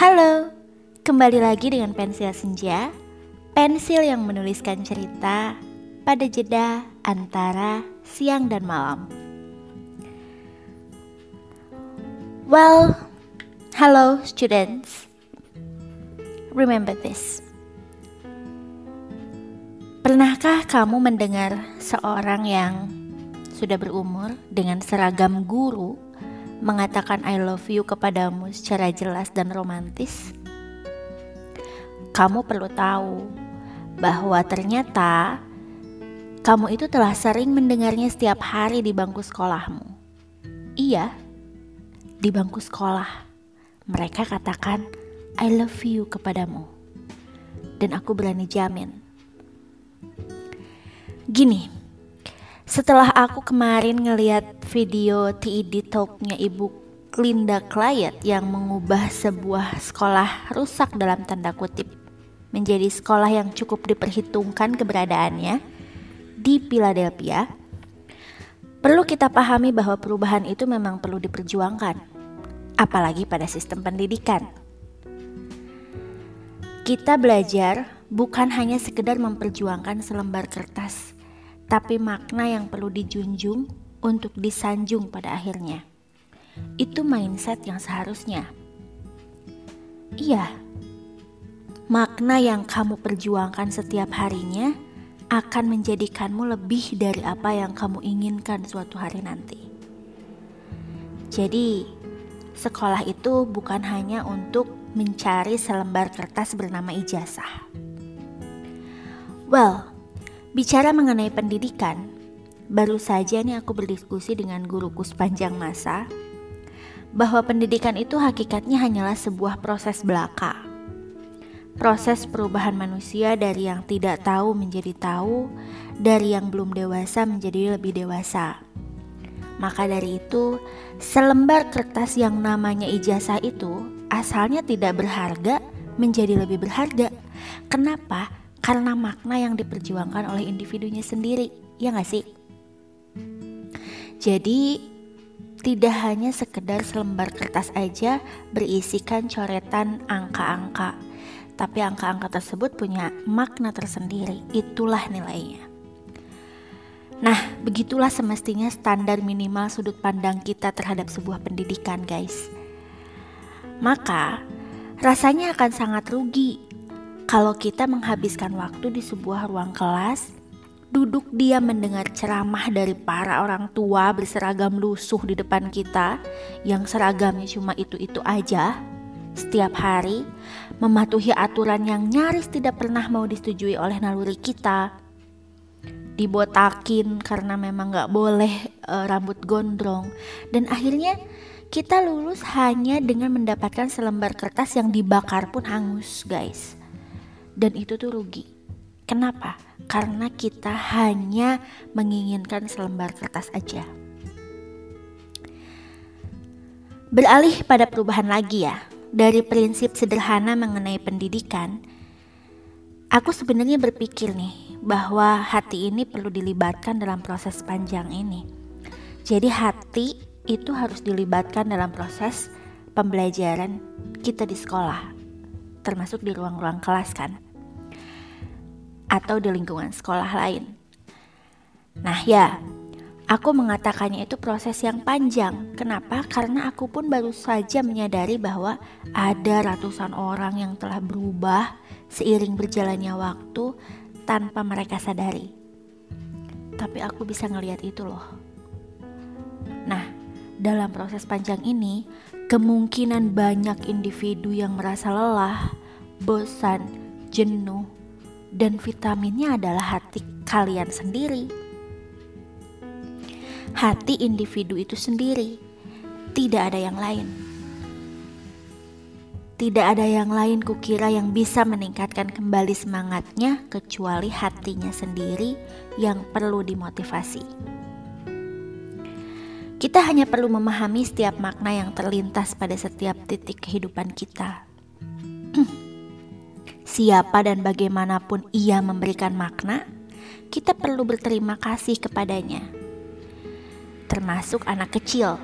Halo, kembali lagi dengan pensil senja, pensil yang menuliskan cerita pada jeda antara siang dan malam. Well, hello students. Remember this. Pernahkah kamu mendengar seorang yang sudah berumur dengan seragam guru mengatakan I love you kepadamu secara jelas dan romantis? Kamu perlu tahu bahwa ternyata kamu itu telah sering mendengarnya setiap hari di bangku sekolahmu. Iya, di bangku sekolah. Mereka katakan I love you kepadamu. Dan aku berani jamin. Gini, setelah aku kemarin ngeliat video TED Talknya Ibu Linda Clayet yang mengubah sebuah sekolah rusak dalam tanda kutip menjadi sekolah yang cukup diperhitungkan keberadaannya di Philadelphia, perlu kita pahami bahwa perubahan itu memang perlu diperjuangkan, apalagi pada sistem pendidikan. Kita belajar bukan hanya sekedar memperjuangkan selembar kertas, tapi makna yang perlu dijunjung untuk disanjung pada akhirnya. Itu mindset yang seharusnya. Iya, makna yang kamu perjuangkan setiap harinya akan menjadikanmu lebih dari apa yang kamu inginkan suatu hari nanti. Jadi, sekolah itu bukan hanya untuk mencari selembar kertas bernama ijazah. Well, Bicara mengenai pendidikan, baru saja nih aku berdiskusi dengan guruku sepanjang masa bahwa pendidikan itu hakikatnya hanyalah sebuah proses belaka. Proses perubahan manusia dari yang tidak tahu menjadi tahu, dari yang belum dewasa menjadi lebih dewasa. Maka dari itu, selembar kertas yang namanya ijazah itu asalnya tidak berharga menjadi lebih berharga. Kenapa? Karena makna yang diperjuangkan oleh individunya sendiri, ya gak sih? Jadi tidak hanya sekedar selembar kertas aja berisikan coretan angka-angka, tapi angka-angka tersebut punya makna tersendiri, itulah nilainya. Nah, begitulah semestinya standar minimal sudut pandang kita terhadap sebuah pendidikan, guys. Maka, rasanya akan sangat rugi kalau kita menghabiskan waktu di sebuah ruang kelas, duduk dia mendengar ceramah dari para orang tua berseragam lusuh di depan kita yang seragamnya cuma itu-itu aja setiap hari mematuhi aturan yang nyaris tidak pernah mau disetujui oleh naluri kita. Dibotakin karena memang gak boleh e, rambut gondrong. Dan akhirnya kita lulus hanya dengan mendapatkan selembar kertas yang dibakar pun hangus guys dan itu tuh rugi. Kenapa? Karena kita hanya menginginkan selembar kertas aja. Beralih pada perubahan lagi ya, dari prinsip sederhana mengenai pendidikan, aku sebenarnya berpikir nih bahwa hati ini perlu dilibatkan dalam proses panjang ini. Jadi hati itu harus dilibatkan dalam proses pembelajaran kita di sekolah termasuk di ruang-ruang kelas kan atau di lingkungan sekolah lain. Nah ya, aku mengatakannya itu proses yang panjang. Kenapa? Karena aku pun baru saja menyadari bahwa ada ratusan orang yang telah berubah seiring berjalannya waktu tanpa mereka sadari. Tapi aku bisa ngelihat itu loh. Nah, dalam proses panjang ini, kemungkinan banyak individu yang merasa lelah, bosan, jenuh, dan vitaminnya adalah hati kalian sendiri. Hati individu itu sendiri, tidak ada yang lain. Tidak ada yang lain kukira yang bisa meningkatkan kembali semangatnya kecuali hatinya sendiri yang perlu dimotivasi. Kita hanya perlu memahami setiap makna yang terlintas pada setiap titik kehidupan kita. Siapa dan bagaimanapun ia memberikan makna, kita perlu berterima kasih kepadanya, termasuk anak kecil.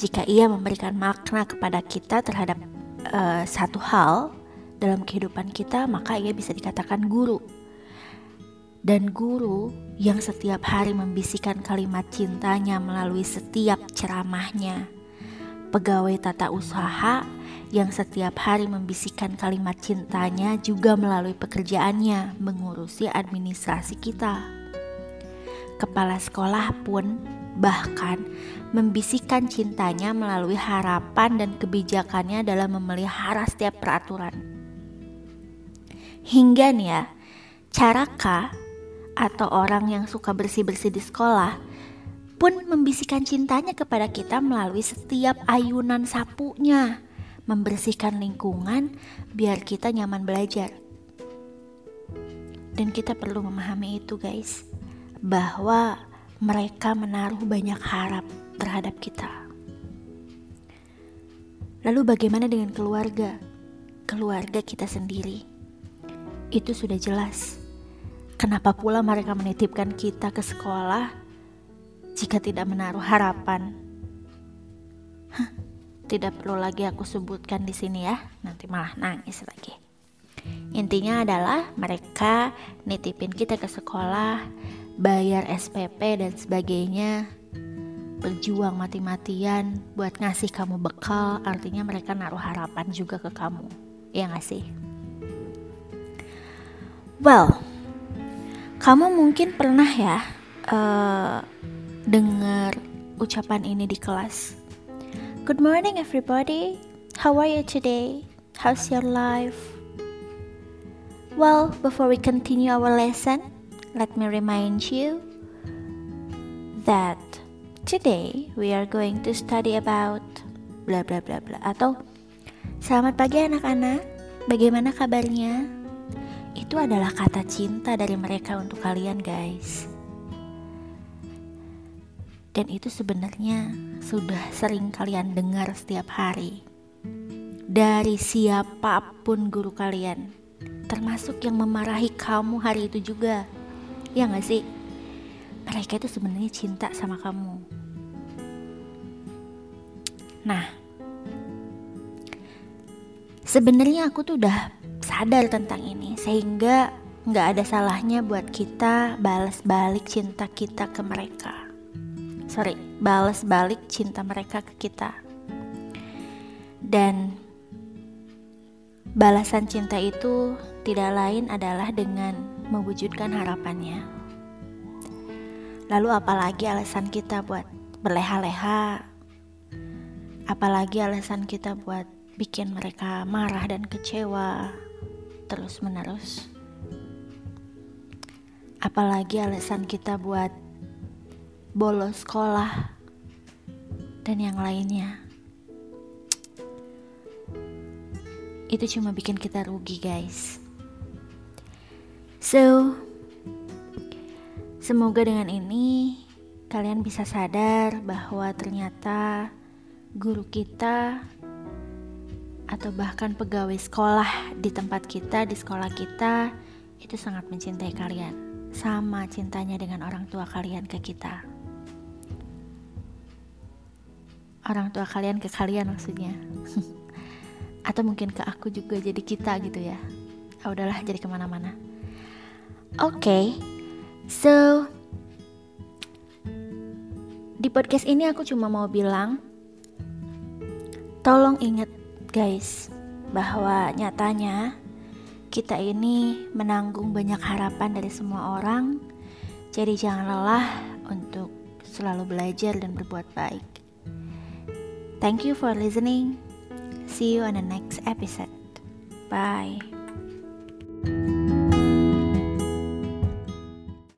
Jika ia memberikan makna kepada kita terhadap uh, satu hal dalam kehidupan kita, maka ia bisa dikatakan guru. Dan guru yang setiap hari membisikkan kalimat cintanya melalui setiap ceramahnya. Pegawai tata usaha yang setiap hari membisikkan kalimat cintanya juga melalui pekerjaannya mengurusi administrasi kita. Kepala sekolah pun bahkan membisikkan cintanya melalui harapan dan kebijakannya dalam memelihara setiap peraturan. Hingga nih ya, Caraka atau orang yang suka bersih-bersih di sekolah pun membisikkan cintanya kepada kita melalui setiap ayunan sapunya membersihkan lingkungan biar kita nyaman belajar. Dan kita perlu memahami itu, guys, bahwa mereka menaruh banyak harap terhadap kita. Lalu, bagaimana dengan keluarga? Keluarga kita sendiri itu sudah jelas. Kenapa pula mereka menitipkan kita ke sekolah jika tidak menaruh harapan? Hah, tidak perlu lagi aku sebutkan di sini ya, nanti malah nangis lagi. Intinya adalah mereka nitipin kita ke sekolah, bayar SPP dan sebagainya, berjuang mati-matian buat ngasih kamu bekal, artinya mereka naruh harapan juga ke kamu. Ya gak sih? Well, kamu mungkin pernah ya uh, dengar ucapan ini di kelas Good morning, everybody. How are you today? How's your life? Well, before we continue our lesson, let me remind you that today we are going to study about bla bla bla bla atau Selamat pagi anak-anak. Bagaimana kabarnya? Itu adalah kata cinta dari mereka untuk kalian, guys. Dan itu sebenarnya sudah sering kalian dengar setiap hari dari siapa pun guru kalian, termasuk yang memarahi kamu hari itu juga. Ya gak sih? Mereka itu sebenarnya cinta sama kamu. Nah, sebenarnya aku tuh udah sadar tentang ini, sehingga nggak ada salahnya buat kita balas balik cinta kita ke mereka sorry balas balik cinta mereka ke kita. Dan balasan cinta itu tidak lain adalah dengan mewujudkan harapannya. Lalu apalagi alasan kita buat berleha-leha? Apalagi alasan kita buat bikin mereka marah dan kecewa terus menerus apalagi alasan kita buat bolos sekolah, dan yang lainnya. Itu cuma bikin kita rugi, guys. So, semoga dengan ini kalian bisa sadar bahwa ternyata guru kita atau bahkan pegawai sekolah di tempat kita, di sekolah kita, itu sangat mencintai kalian. Sama cintanya dengan orang tua kalian ke kita orang tua kalian ke kalian maksudnya. Atau mungkin ke aku juga jadi kita gitu ya. Ah, udahlah jadi ke mana-mana. Oke okay, so di podcast ini aku cuma mau bilang tolong ingat guys bahwa nyatanya kita ini menanggung banyak harapan dari semua orang. Jadi jangan lelah untuk selalu belajar dan berbuat baik Thank you for listening. See you on the next episode. Bye.